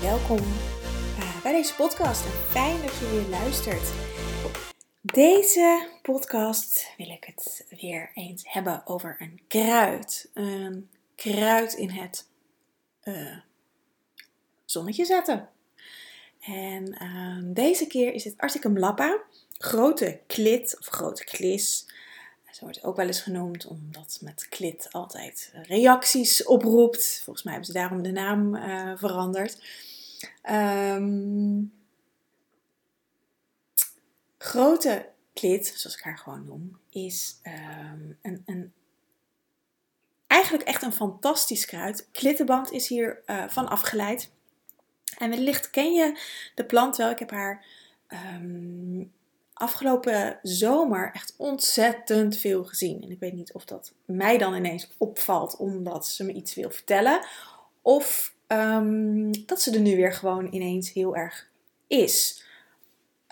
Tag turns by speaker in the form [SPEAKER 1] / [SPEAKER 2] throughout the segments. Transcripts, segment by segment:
[SPEAKER 1] Welkom uh, bij deze podcast en fijn dat je weer luistert. Deze podcast wil ik het weer eens hebben over een kruid. Een kruid in het uh, zonnetje zetten. En uh, deze keer is het Articum lappa, grote klit of grote klis. Zo wordt ook wel eens genoemd, omdat met klit altijd reacties oproept. Volgens mij hebben ze daarom de naam uh, veranderd. Um, grote klit, zoals ik haar gewoon noem, is um, een, een, eigenlijk echt een fantastisch kruid. Klittenband is hier uh, van afgeleid. En wellicht ken je de plant wel. Ik heb haar um, afgelopen zomer echt ontzettend veel gezien. En ik weet niet of dat mij dan ineens opvalt omdat ze me iets wil vertellen. Of um, dat ze er nu weer gewoon ineens heel erg is.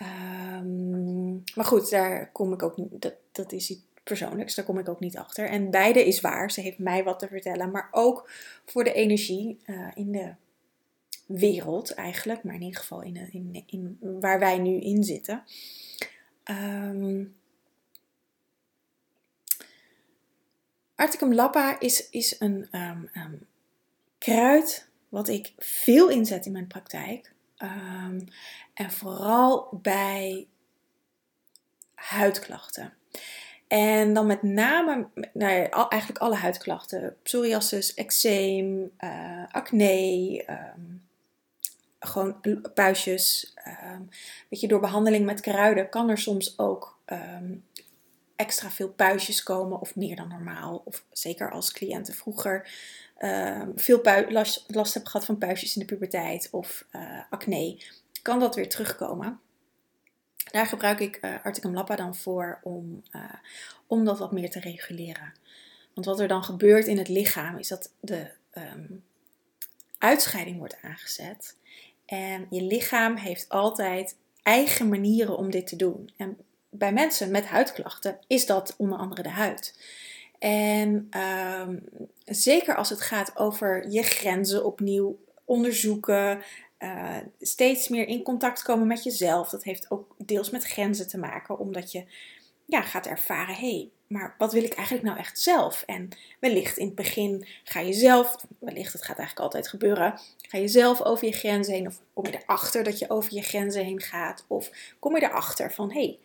[SPEAKER 1] Um, maar goed, daar kom ik ook. Dat, dat is iets persoonlijks, daar kom ik ook niet achter. En beide is waar. Ze heeft mij wat te vertellen. Maar ook voor de energie uh, in de wereld eigenlijk. Maar in ieder geval in, in, in waar wij nu in zitten. Um, Articum lappa is, is een kruid wat ik veel inzet in mijn praktijk. en vooral bij huidklachten. En dan met name, eigenlijk alle huidklachten. Psoriasis, eczeem, uh, acne, gewoon puistjes. Um, weet je, door behandeling met kruiden kan er soms ook extra veel puistjes komen, of meer dan normaal. Of zeker als cliënten vroeger um, veel last, last hebben gehad van puistjes in de puberteit of uh, acne, kan dat weer terugkomen. Daar gebruik ik uh, Articum Lappa dan voor om, uh, om dat wat meer te reguleren. Want wat er dan gebeurt in het lichaam is dat de um, uitscheiding wordt aangezet. En je lichaam heeft altijd eigen manieren om dit te doen. En bij mensen met huidklachten is dat onder andere de huid. En um, zeker als het gaat over je grenzen opnieuw onderzoeken, uh, steeds meer in contact komen met jezelf. Dat heeft ook deels met grenzen te maken, omdat je ja, gaat ervaren: hé, hey, maar wat wil ik eigenlijk nou echt zelf? En wellicht in het begin ga je zelf, wellicht, het gaat eigenlijk altijd gebeuren, ga je zelf over je grenzen heen. Of kom je erachter dat je over je grenzen heen gaat. Of kom je erachter van, hé, hey,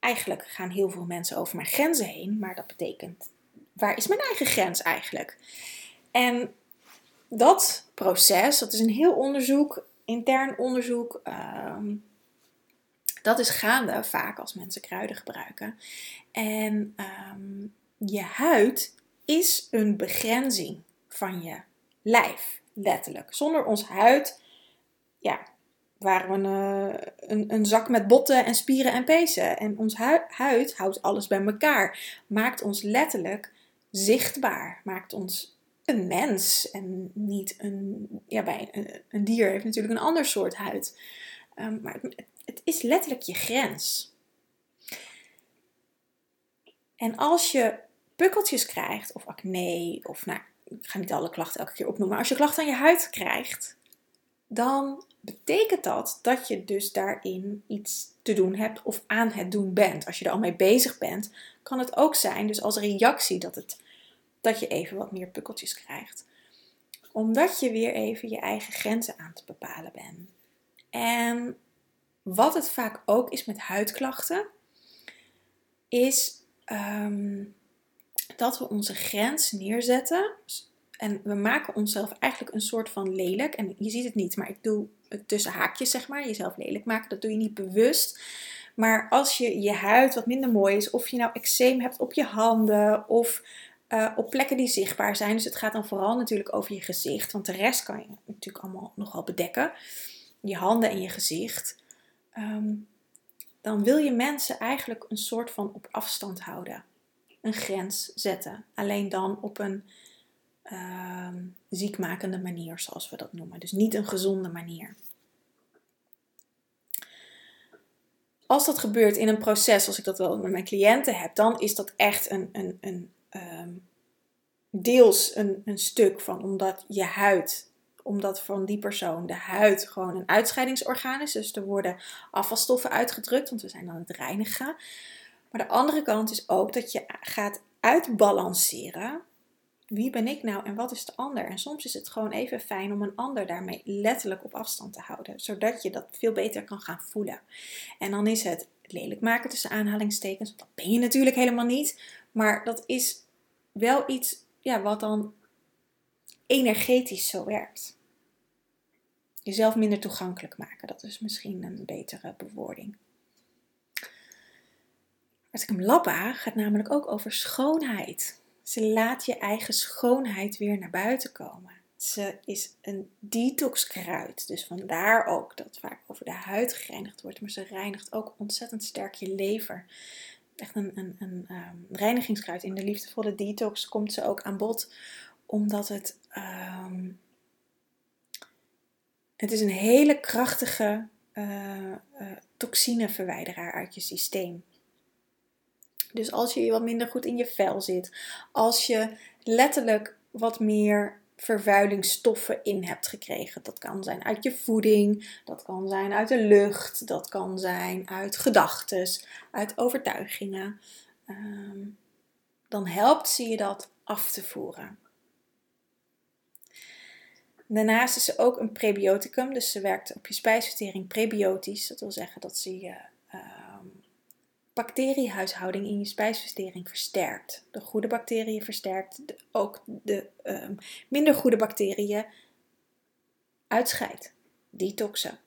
[SPEAKER 1] eigenlijk gaan heel veel mensen over mijn grenzen heen. Maar dat betekent, waar is mijn eigen grens eigenlijk? En dat proces, dat is een heel onderzoek, intern onderzoek. Um, dat is gaande vaak als mensen kruiden gebruiken. En um, je huid is een begrenzing van je lijf, letterlijk. Zonder ons huid, ja, waren we een, eh, een, zak met botten en spieren en pezen. En ons huid houdt alles bij elkaar. Maakt ons letterlijk zichtbaar. Maakt ons een mens en niet een. Ja, bij een, een dier heeft natuurlijk een ander soort huid. Um, maar het, het is letterlijk je grens. En als je pukkeltjes krijgt, of acne, of nou, ik ga niet alle klachten elke keer opnoemen, maar als je klachten aan je huid krijgt, dan betekent dat dat je dus daarin iets te doen hebt of aan het doen bent. Als je er al mee bezig bent, kan het ook zijn, dus als reactie, dat, het, dat je even wat meer pukkeltjes krijgt. Omdat je weer even je eigen grenzen aan te bepalen bent. En wat het vaak ook is met huidklachten, is um, dat we onze grens neerzetten. En we maken onszelf eigenlijk een soort van lelijk. En je ziet het niet, maar ik doe het tussen haakjes, zeg maar. Jezelf lelijk maken, dat doe je niet bewust. Maar als je je huid wat minder mooi is, of je nou eczeem hebt op je handen, of eh, op plekken die zichtbaar zijn. Dus het gaat dan vooral natuurlijk over je gezicht. Want de rest kan je natuurlijk allemaal nogal bedekken. Je handen en je gezicht. Ehm, dan wil je mensen eigenlijk een soort van op afstand houden. Een grens zetten. Alleen dan op een uh, ziekmakende manier, zoals we dat noemen. Dus niet een gezonde manier. Als dat gebeurt in een proces, zoals ik dat wel met mijn cliënten heb, dan is dat echt een, een, een Ehm, deels een, een stuk van omdat je huid, omdat van die persoon de huid gewoon een uitscheidingsorgaan is. Dus er worden afvalstoffen uitgedrukt, want we zijn aan het reinigen. Maar de andere kant is ook dat je gaat uitbalanceren. Wie ben ik nou en wat is de ander? En soms is het gewoon even fijn om een ander daarmee letterlijk op afstand te houden, zodat je dat veel beter kan gaan voelen. En dan is het lelijk maken tussen aanhalingstekens, want dat ben je natuurlijk helemaal niet. Maar dat is wel iets ja, wat dan energetisch zo werkt. Jezelf minder toegankelijk maken, dat is misschien een betere bewoording. Artikum Lappa gaat namelijk ook over schoonheid. Ze laat je eigen schoonheid weer naar buiten komen. Ze is een detoxkruid, dus vandaar ook dat vaak over de huid gereinigd wordt, maar ze reinigt ook ontzettend sterk je lever echt een, een, een um, reinigingskruid. In de liefdevolle detox komt ze ook aan bod, omdat het, um, het is een hele krachtige uh, toxineverwijderaar uit je systeem. Dus als je wat minder goed in je vel zit, als je letterlijk wat meer vervuilingsstoffen in hebt gekregen. Dat kan zijn uit je voeding, dat kan zijn uit de lucht, dat kan zijn uit gedachten, uit overtuigingen. Ehm, dan helpt ze je dat af te voeren. Daarnaast is ze ook een prebioticum, dus ze werkt op je spijsvertering prebiotisch. Dat wil zeggen dat ze je bacteriehuishouding in je spijsvertering versterkt. De goede bacteriën versterkt, ook de ehm, minder goede bacteriën uitscheidt. Detoxen.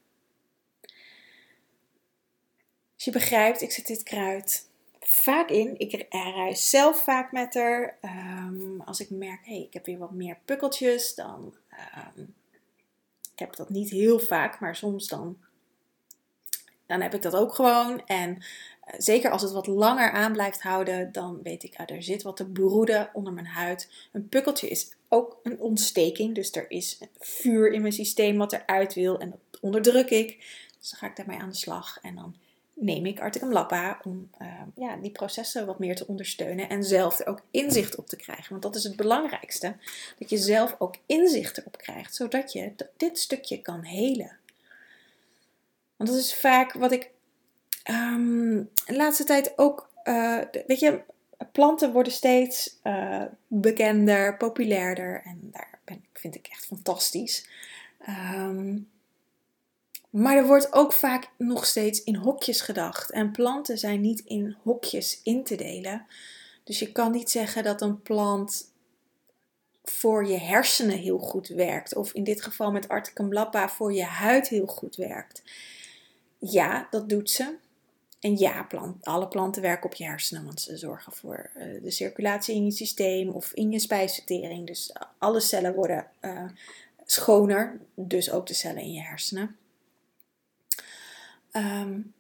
[SPEAKER 1] Als je begrijpt, ik zet dit kruid vaak in. Ik reis zelf vaak met er. Ehm, als ik merk, hey, ik heb weer wat meer pukkeltjes, dan. Um, ik heb dat niet heel vaak, maar soms dan. Dan heb ik dat ook gewoon. En zeker als het wat langer aan blijft houden, dan weet ik, er zit wat te broeden onder mijn huid. Een pukkeltje is ook een ontsteking, dus er is vuur in mijn systeem wat eruit wil en dat onderdruk ik. Dus dan ga ik daarmee aan de slag en dan neem ik Articum Lappa om uh, ja, die processen wat meer te ondersteunen en zelf er ook inzicht op te krijgen. Want dat is het belangrijkste, dat je zelf ook inzicht erop krijgt, zodat je dit stukje kan helen. Want dat is vaak wat ik um, de laatste tijd ook, uh, weet je, planten worden steeds uh, bekender, populairder. En daar ben, vind ik echt fantastisch. Um, maar er wordt ook vaak nog steeds in hokjes gedacht. En planten zijn niet in hokjes in te delen. Dus je kan niet zeggen dat een plant voor je hersenen heel goed werkt. Of in dit geval met Articum voor je huid heel goed werkt. Ja, dat doet ze. En ja, plant, alle planten werken op je hersenen, want ze zorgen voor uh, de circulatie in je systeem of in je spijsvertering. Dus alle cellen worden uh, schoner, dus ook de cellen in je hersenen. Um,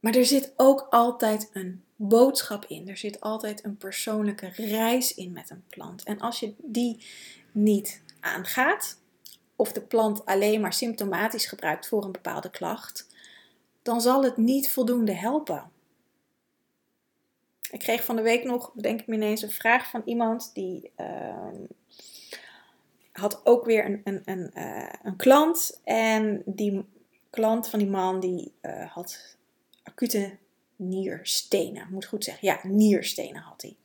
[SPEAKER 1] maar er zit ook altijd een boodschap in. Er zit altijd een persoonlijke reis in met een plant. En als je die niet aangaat, of de plant alleen maar symptomatisch gebruikt voor een bepaalde klacht, dan zal het niet voldoende helpen. Ik kreeg van de week nog, bedenk ik me ineens, een vraag van iemand die uh, had ook weer een, een, een, uh, een klant. En die klant van die man die uh, had acute nierstenen. Moet goed zeggen. Ja, nierstenen had hij.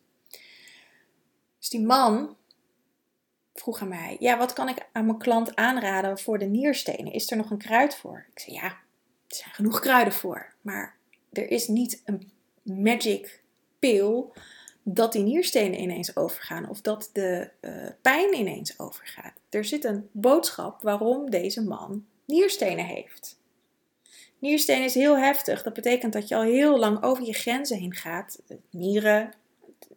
[SPEAKER 1] Dus die man vroeg aan mij: Ja, wat kan ik aan mijn klant aanraden voor de nierstenen? Is er nog een kruid voor? Ik zei: Ja, er zijn genoeg kruiden voor. Maar er is niet een magic pil dat die nierstenen ineens overgaan of dat de uh, pijn ineens overgaat. Er zit een boodschap waarom deze man nierstenen heeft. Nierstenen is heel heftig. Dat betekent dat je al heel lang over je grenzen heen gaat. Nieren,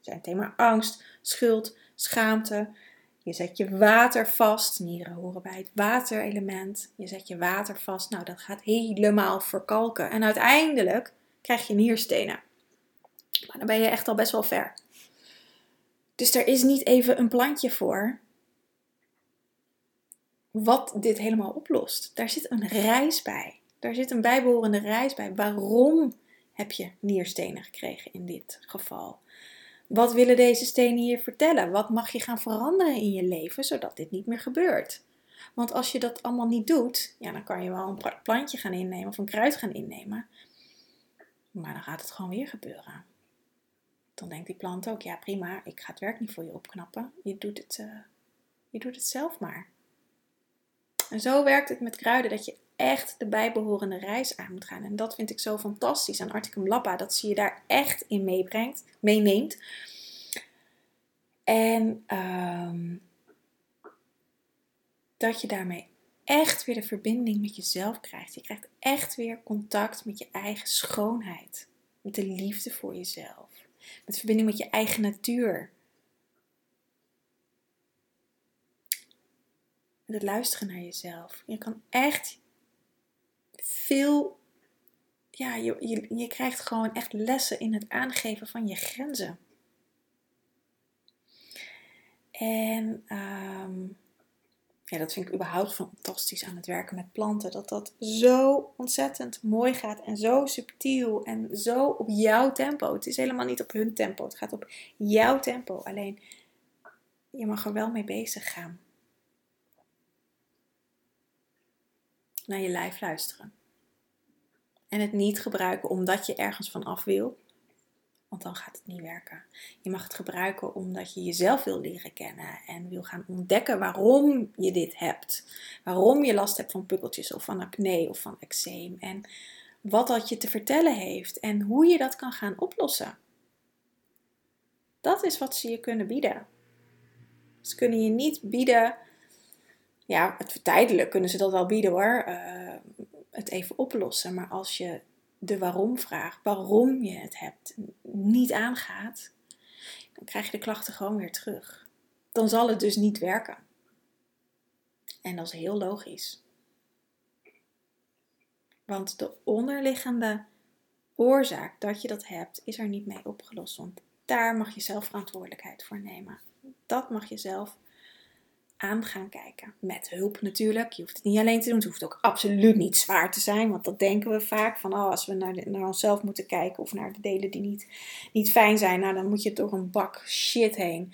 [SPEAKER 1] zijn thema angst, schuld, schaamte. Je zet je water vast. Nieren horen bij het waterelement. Je zet je water vast. Nou, dat gaat helemaal verkalken. En uiteindelijk krijg je nierstenen. Maar dan ben je echt al best wel ver. Dus er is niet even een plantje voor wat dit helemaal oplost. Daar zit een reis bij. Daar zit een bijbehorende reis bij. Waarom heb je nierstenen gekregen in dit geval? Wat willen deze stenen je vertellen? Wat mag je gaan veranderen in je leven zodat dit niet meer gebeurt? Want als je dat allemaal niet doet, ja, dan kan je wel een plantje gaan innemen of een kruid gaan innemen. Maar dan gaat het gewoon weer gebeuren. Dan denkt die plant ook, ja prima, ik ga het werk niet voor je opknappen. Je doet het, uh, je doet het zelf maar. En zo werkt het met kruiden, dat je echt de bijbehorende reis aan moet gaan. En dat vind ik zo fantastisch aan Articum Lappa, dat ze je daar echt in meebrengt, meeneemt. En ehm, dat je daarmee echt weer de verbinding met jezelf krijgt. Je krijgt echt weer contact met je eigen schoonheid. Met de liefde voor jezelf. Met verbinding met je eigen natuur. Het luisteren naar jezelf. Je kan echt veel. Ja, je, je, je krijgt gewoon echt lessen in het aangeven van je grenzen. En ehm, ja, dat vind ik überhaupt fantastisch aan het werken met planten. Dat dat zo ontzettend mooi gaat en zo subtiel en zo op jouw tempo. Het is helemaal niet op hun tempo, het gaat op jouw tempo. Alleen je mag er wel mee bezig gaan. Naar je lijf luisteren. En het niet gebruiken omdat je ergens van af wil, want dan gaat het niet werken. Je mag het gebruiken omdat je jezelf wil leren kennen en wil gaan ontdekken waarom je dit hebt. Waarom je last hebt van pukkeltjes of van acne of van eczeem. En wat dat je te vertellen heeft en hoe je dat kan gaan oplossen. Dat is wat ze je kunnen bieden. Ze kunnen je niet bieden, ja, het tijdelijk kunnen ze dat wel bieden hoor, uh, het even oplossen. Maar als je de waarom-vraag, waarom je het hebt, niet aangaat, dan krijg je de klachten gewoon weer terug. Dan zal het dus niet werken. En dat is heel logisch. Want de onderliggende oorzaak dat je dat hebt, is er niet mee opgelost. Want daar mag je zelf verantwoordelijkheid voor nemen. Dat mag je zelf aan gaan kijken. Met hulp natuurlijk. Je hoeft het niet alleen te doen. Het hoeft ook absoluut niet zwaar te zijn. Want dat denken we vaak. Van oh, als we naar, naar onszelf moeten kijken. Of naar de delen die niet, niet fijn zijn. Nou, dan moet je door een bak shit heen.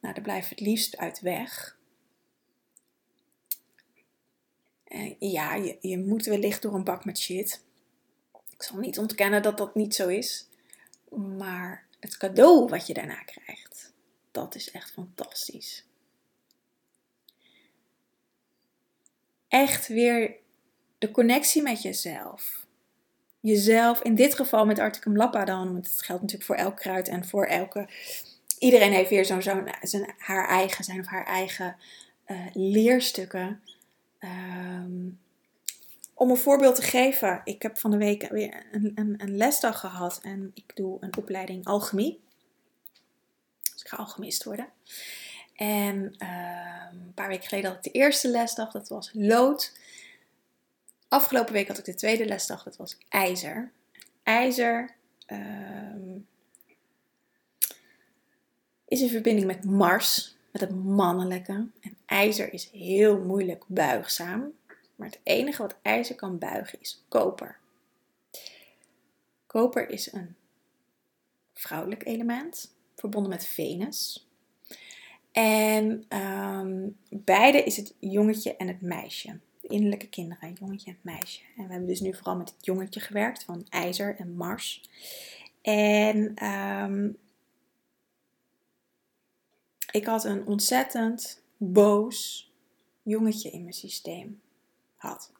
[SPEAKER 1] Nou, daar blijft het liefst uit weg. En ja, je, je moet wellicht door een bak met shit. Ik zal niet ontkennen dat dat niet zo is. Maar het cadeau wat je daarna krijgt. Dat is echt fantastisch. Echt weer de connectie met jezelf. Jezelf, in dit geval met Articum Lappa dan, want het geldt natuurlijk voor elk kruid en voor elke. Iedereen heeft weer zo'n, zo zijn, haar eigen, zijn of haar eigen uh, leerstukken. Um, om een voorbeeld te geven, ik heb van de week weer een, een, een, lesdag gehad en ik doe een opleiding alchemie. Dus ik ga alchemist worden. En ehm, een paar weken geleden had ik de eerste lesdag, dat was lood. Afgelopen week had ik de tweede lesdag, dat was ijzer. IJzer um, is in verbinding met Mars, met het mannelijke. En ijzer is heel moeilijk buigzaam. Maar het enige wat ijzer kan buigen is koper. Koper is een vrouwelijk element, verbonden met Venus. En um, beide is het jongetje en het meisje. De innerlijke kinderen, jongetje en meisje. En we hebben dus nu vooral met het jongetje gewerkt van IJzer en Mars. En um, ik had een ontzettend boos jongetje in mijn systeem. Had.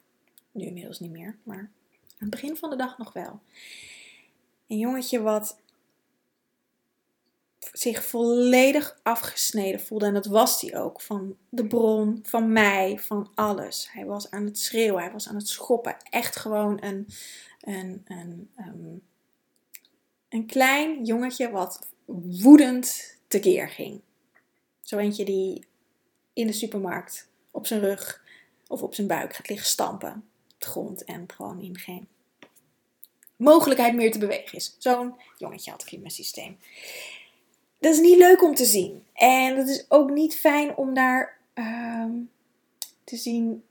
[SPEAKER 1] Nu inmiddels niet meer, maar aan het begin van de dag nog wel. Een jongetje wat zich volledig afgesneden voelde. En dat was hij ook. Van de bron, van mij, van alles. Hij was aan het schreeuwen, hij was aan het schoppen. Echt gewoon een, een, een, um, een klein jongetje wat woedend tekeer ging. Zo eentje die in de supermarkt op zijn rug of op zijn buik gaat liggen stampen op de grond en gewoon in geen mogelijkheid meer te bewegen is. Zo'n jongetje had ik in mijn systeem. Dat is niet leuk om te zien. En dat is ook niet fijn om daar ehm, te zien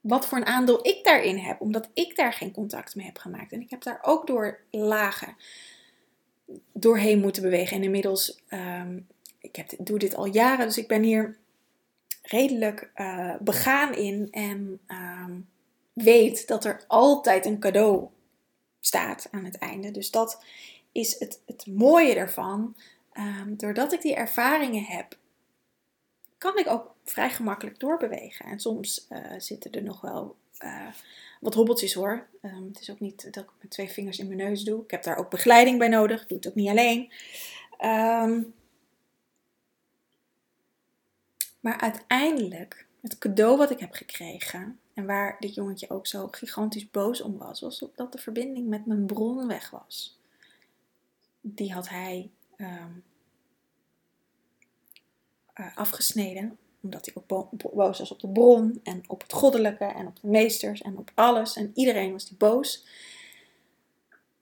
[SPEAKER 1] wat voor een aandeel ik daarin heb, omdat ik daar geen contact mee heb gemaakt. En ik heb daar ook door lagen doorheen moeten bewegen. En inmiddels, um, ik heb, doe dit al jaren, dus ik ben hier redelijk uh, begaan in en ehm, weet dat er altijd een cadeau staat aan het einde. Dus dat is het, het mooie ervan. Um, doordat ik die ervaringen heb, kan ik ook vrij gemakkelijk doorbewegen. En soms uh, zitten er nog wel uh, wat hobbeltjes hoor. Um, het is ook niet dat ik met twee vingers in mijn neus doe. Ik heb daar ook begeleiding bij nodig. Ik doe het ook niet alleen. Um, maar uiteindelijk, het cadeau wat ik heb gekregen, en waar dit jongetje ook zo gigantisch boos om was, was dat de verbinding met mijn bron weg was. Die had hij um, uh, afgesneden, omdat hij ook boos was op de bron en op het goddelijke en op de meesters en op alles. En iedereen was die boos,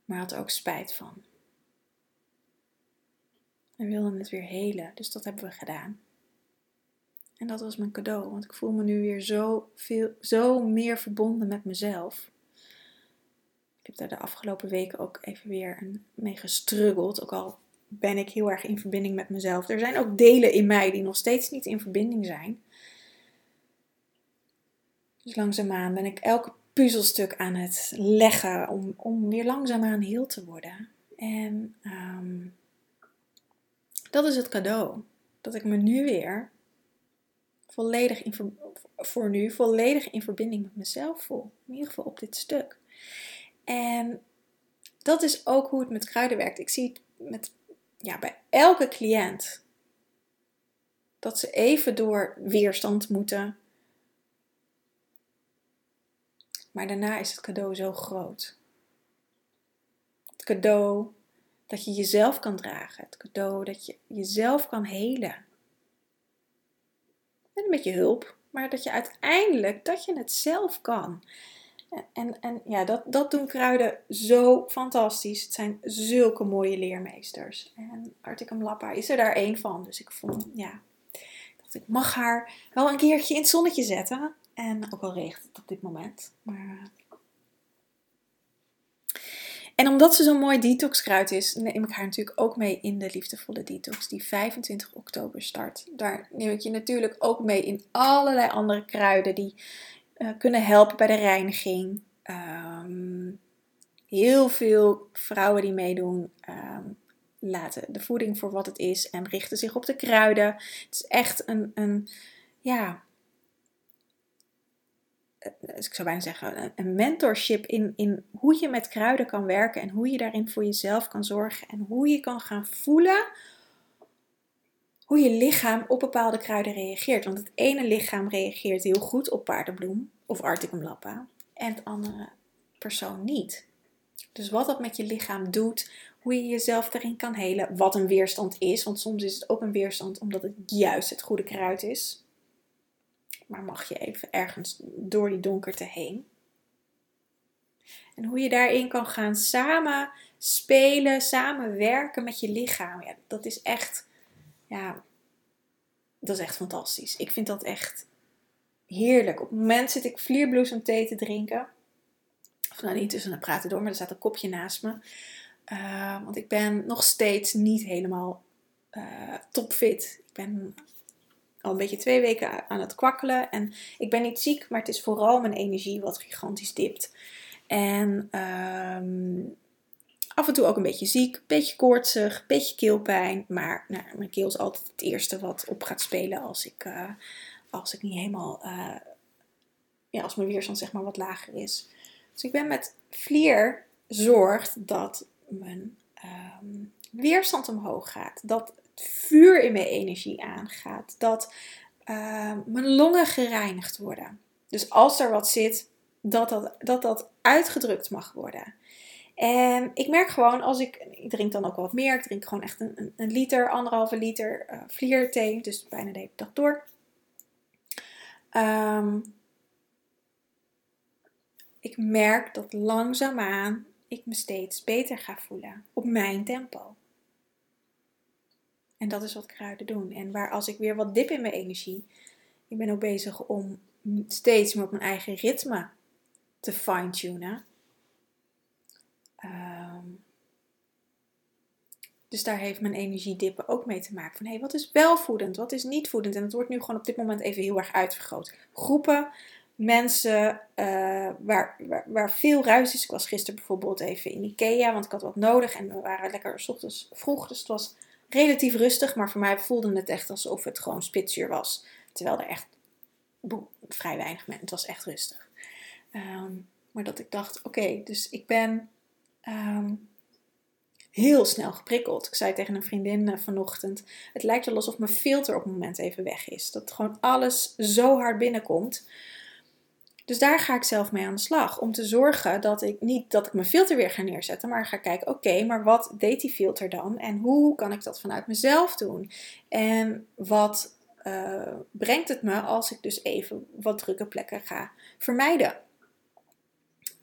[SPEAKER 1] maar had er ook spijt van. En wilde het weer helen, dus dat hebben we gedaan. En dat was mijn cadeau, want ik voel me nu weer zo, veel, zo meer verbonden met mezelf. Heb daar de afgelopen weken ook even weer mee gestruggeld. Ook al ben ik heel erg in verbinding met mezelf. Er zijn ook delen in mij die nog steeds niet in verbinding zijn. Dus langzaamaan ben ik elke puzzelstuk aan het leggen om, om weer langzaamaan heel te worden. En um, dat is het cadeau. Dat ik me nu weer volledig in, voor nu volledig in verbinding met mezelf voel. In ieder geval op dit stuk. En dat is ook hoe het met kruiden werkt. Ik zie het met, ja, bij elke cliënt dat ze even door weerstand moeten. Maar daarna is het cadeau zo groot. Het cadeau dat je jezelf kan dragen. Het cadeau dat je jezelf kan helen met een beetje hulp, maar dat je uiteindelijk, dat je het zelf kan. En, en ja, dat, dat doen kruiden zo fantastisch. Het zijn zulke mooie leermeesters. En Articum Lappa is er daar één van. Dus ik vond, ja, dat ik mag haar wel een keertje in het zonnetje zetten. En ook al regent het op dit moment. Maar en omdat ze zo'n mooi detoxkruid is, neem ik haar natuurlijk ook mee in de liefdevolle detox die 25 oktober start. Daar neem ik je natuurlijk ook mee in allerlei andere kruiden die uh, kunnen helpen bij de reiniging. Um, heel veel vrouwen die meedoen um, laten de voeding voor wat het is en richten zich op de kruiden. Het is echt een, een ja, dus ik zou bijna zeggen, een mentorship in, in hoe je met kruiden kan werken en hoe je daarin voor jezelf kan zorgen en hoe je kan gaan voelen hoe je lichaam op bepaalde kruiden reageert. Want het ene lichaam reageert heel goed op paardenbloem of articum lappa en het andere persoon niet. Dus wat dat met je lichaam doet, hoe je jezelf daarin kan helen, wat een weerstand is, want soms is het ook een weerstand omdat het juist het goede kruid is maar mag je even ergens door die donkerte heen. En hoe je daarin kan gaan samen spelen, samen werken met je lichaam. Ja, dat is echt, ja, dat is echt fantastisch. Ik vind dat echt heerlijk. Op het moment zit ik vlierbloesemthee te drinken. Of nou niet tussen het praten door, maar er staat een kopje naast me. Uh, want ik ben nog steeds niet helemaal uh, topfit. Ik ben al een beetje twee weken aan het kwakkelen. En ik ben niet ziek, maar het is vooral mijn energie wat gigantisch dipt. En ehm, af en toe ook een beetje ziek, een beetje koortsig, een beetje keelpijn. Maar nou, mijn keel is altijd het eerste wat op gaat spelen als ik, uh, als ik niet helemaal, uh, ja, als mijn weerstand zeg maar wat lager is. Dus ik ben met vlier zorgt dat mijn um, weerstand omhoog gaat. Dat vuur in mijn energie aangaat. Dat uh, mijn longen gereinigd worden. Dus als er wat zit, dat dat, dat dat uitgedrukt mag worden. En ik merk gewoon als ik, ik drink dan ook wat meer, ik drink gewoon echt een, een liter, anderhalve liter uh, vlierthee, dus bijna de hele dag door. Um, ik merk dat langzaamaan ik me steeds beter ga voelen op mijn tempo. En dat is wat kruiden doen. En waar als ik weer wat dip in mijn energie, ik ben ook bezig om steeds meer op mijn eigen ritme te fine-tunen. Ehm, dus daar heeft mijn energiedippen ook mee te maken. Van hé, hey, wat is wel voedend, wat is niet voedend? En het wordt nu gewoon op dit moment even heel erg uitvergroot. Groepen mensen uh, waar, waar, veel ruis is. Ik was gisteren bijvoorbeeld even in Ikea, want ik had wat nodig. En we waren lekker s ochtends vroeg, dus het was relatief rustig. Maar voor mij voelde het echt alsof het gewoon spitsuur was. Terwijl er echt vrij weinig mensen, het was echt rustig. Um, maar dat ik dacht, oké, dus ik ben um, heel snel geprikkeld. Ik zei tegen een vriendin uh, vanochtend, het lijkt wel alsof mijn filter op het moment even weg is. Dat gewoon alles zo hard binnenkomt. Dus daar ga ik zelf mee aan de slag. Om te zorgen dat ik niet dat ik mijn filter weer ga neerzetten, maar ga kijken: oké, maar wat deed die filter dan? En hoe kan ik dat vanuit mezelf doen? En wat uh, brengt het me als ik dus even wat drukke plekken ga vermijden?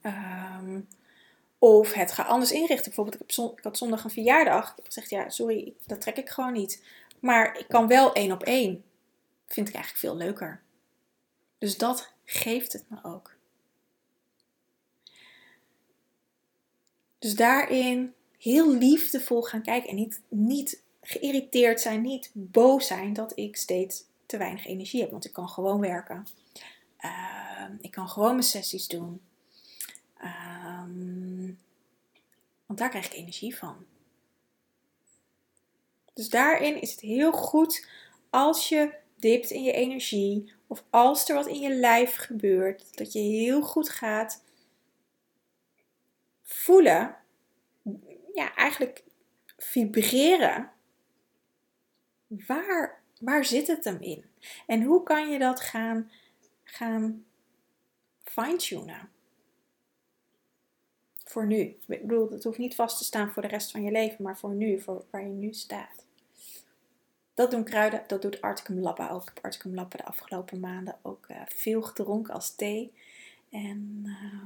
[SPEAKER 1] Um, of het ga anders inrichten. Bijvoorbeeld, ik, had zondag een verjaardag. Ik heb gezegd: ja, sorry, dat trek ik gewoon niet. Maar ik kan wel één op één. Vind ik eigenlijk veel leuker. Dus dat geeft het me ook. Dus daarin heel liefdevol gaan kijken en niet, niet geïrriteerd zijn, niet boos zijn dat ik steeds te weinig energie heb. Want ik kan gewoon werken. Uh, ik kan gewoon mijn sessies doen. Uh, want daar krijg ik energie van. Dus daarin is het heel goed als je dipt in je energie of als er wat in je lijf gebeurt, dat je heel goed gaat voelen, ja, eigenlijk vibreren. Waar, waar zit het hem in? En hoe kan je dat gaan, gaan fine-tunen? Voor nu. Ik bedoel, het hoeft niet vast te staan voor de rest van je leven, maar voor nu, voor waar je nu staat. Dat doen kruiden, dat doet Articum Lappa ook. Ik heb de afgelopen maanden ook uh, veel gedronken als thee. En uh,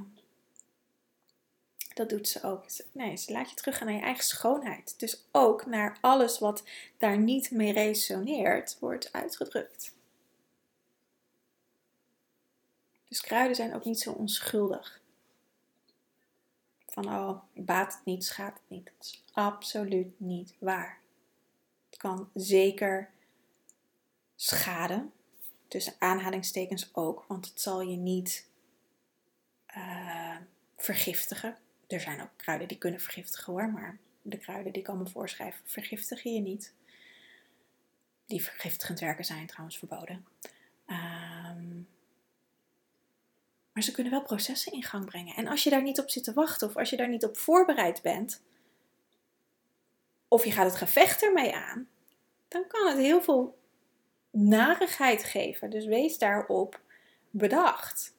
[SPEAKER 1] dat doet ze ook. Nee, ze laat je terug naar je eigen schoonheid. Dus ook naar alles wat daar niet mee resoneert, wordt uitgedrukt. Dus kruiden zijn ook niet zo onschuldig. Van oh, baat het niet, schaadt het niet. Dat is absoluut niet waar kan zeker schaden. Tussen aanhalingstekens ook, want het zal je niet uh, vergiftigen. Er zijn ook kruiden die kunnen vergiftigen hoor, maar de kruiden die ik allemaal voorschrijf vergiftigen je niet. Die vergiftigend werken zijn trouwens verboden. Um, ze kunnen wel processen in gang brengen. En als je daar niet op zit te wachten of als je daar niet op voorbereid bent, of je gaat het gevecht ermee aan, dan kan het heel veel narigheid geven. Dus wees daarop bedacht.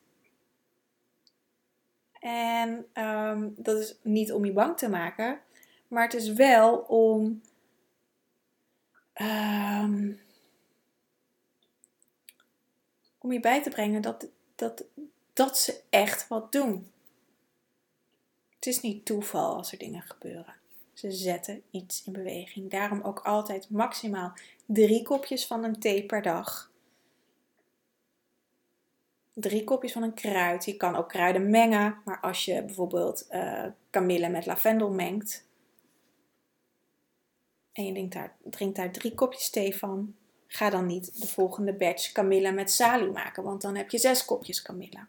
[SPEAKER 1] En ehm, dat is niet om je bang te maken, maar het is wel om. Ehm, om je bij te brengen dat, dat, dat ze echt wat doen. Het is niet toeval als er dingen gebeuren. Ze zetten iets in beweging. Daarom ook altijd maximaal drie kopjes van een thee per dag. Drie kopjes van een kruid. Je kan ook kruiden mengen, maar als je bijvoorbeeld uh, kamille met lavendel mengt en je drinkt daar, daar drie kopjes thee van, ga dan niet de volgende batch kamille met salie maken, want dan heb je zes kopjes kamille.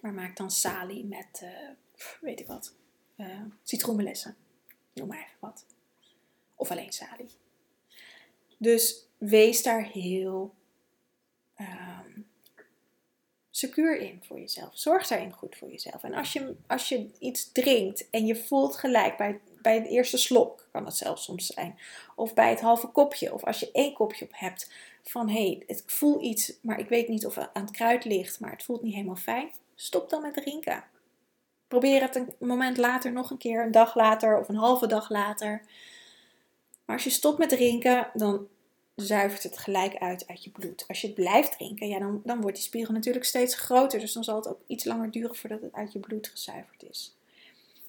[SPEAKER 1] Maar maak dan salie met, uh, weet ik wat, uh, citroenmelessen. Noem maar even wat. Of alleen salie. Dus wees daar heel um, secuur in voor jezelf. Zorg daarin goed voor jezelf. En als je, als je iets drinkt en je voelt gelijk bij, bij het eerste slok, kan het zelfs soms zijn, of bij het halve kopje, of als je één kopje op hebt, van hé, hey, ik voel iets, maar ik weet niet of het aan het kruid ligt, maar het voelt niet helemaal fijn, stop dan met drinken. probeer het een moment later nog een keer, een dag later of een halve dag later. Maar als je stopt met drinken, dan zuivert het gelijk uit uit je bloed. Als je het blijft drinken, ja, dan, dan wordt die spiegel natuurlijk steeds groter. Dus dan zal het ook iets langer duren voordat het uit je bloed gezuiverd is.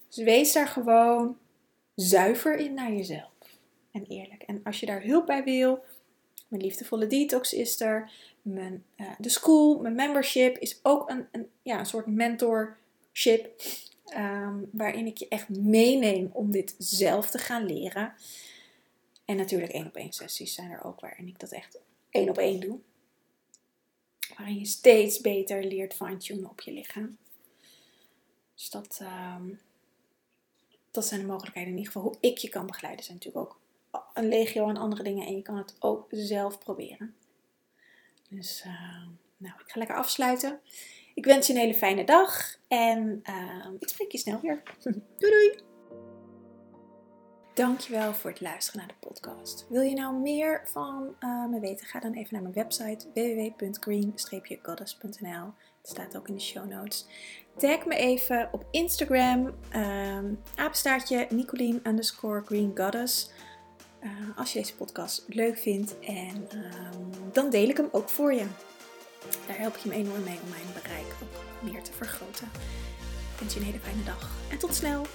[SPEAKER 1] Dus wees daar gewoon zuiver in naar jezelf. En eerlijk. En als je daar hulp bij wil, mijn liefdevolle detox is er. Mijn, uh, de school, mijn membership is ook een, een, ja, een soort mentorship. Um, waarin ik je echt meeneem om dit zelf te gaan leren. En natuurlijk één op één sessies zijn er ook waarin ik dat echt één op één doe. Waarin je steeds beter leert fine-tunen op je lichaam. Dus dat, um, dat zijn de mogelijkheden. In ieder geval hoe ik je kan begeleiden. Zijn natuurlijk ook een legio aan andere dingen. En je kan het ook zelf proberen. Dus uh, nou, ik ga lekker afsluiten. Ik wens je een hele fijne dag. En uh, ik spreek je snel weer. doei doei! Dankjewel voor het luisteren naar de podcast. Wil je nou meer van uh, me weten? Ga dan even naar mijn website www.green-goddess.nl. Het staat ook in de show notes. Tag me even op Instagram, um, apenstaartje Nicolien underscore Green Goddess. Uh, als je deze podcast leuk vindt en um, dan deel ik hem ook voor je. Daar help je me enorm mee om mijn bereik ook meer te vergroten. Ik wens je een hele fijne dag en tot snel!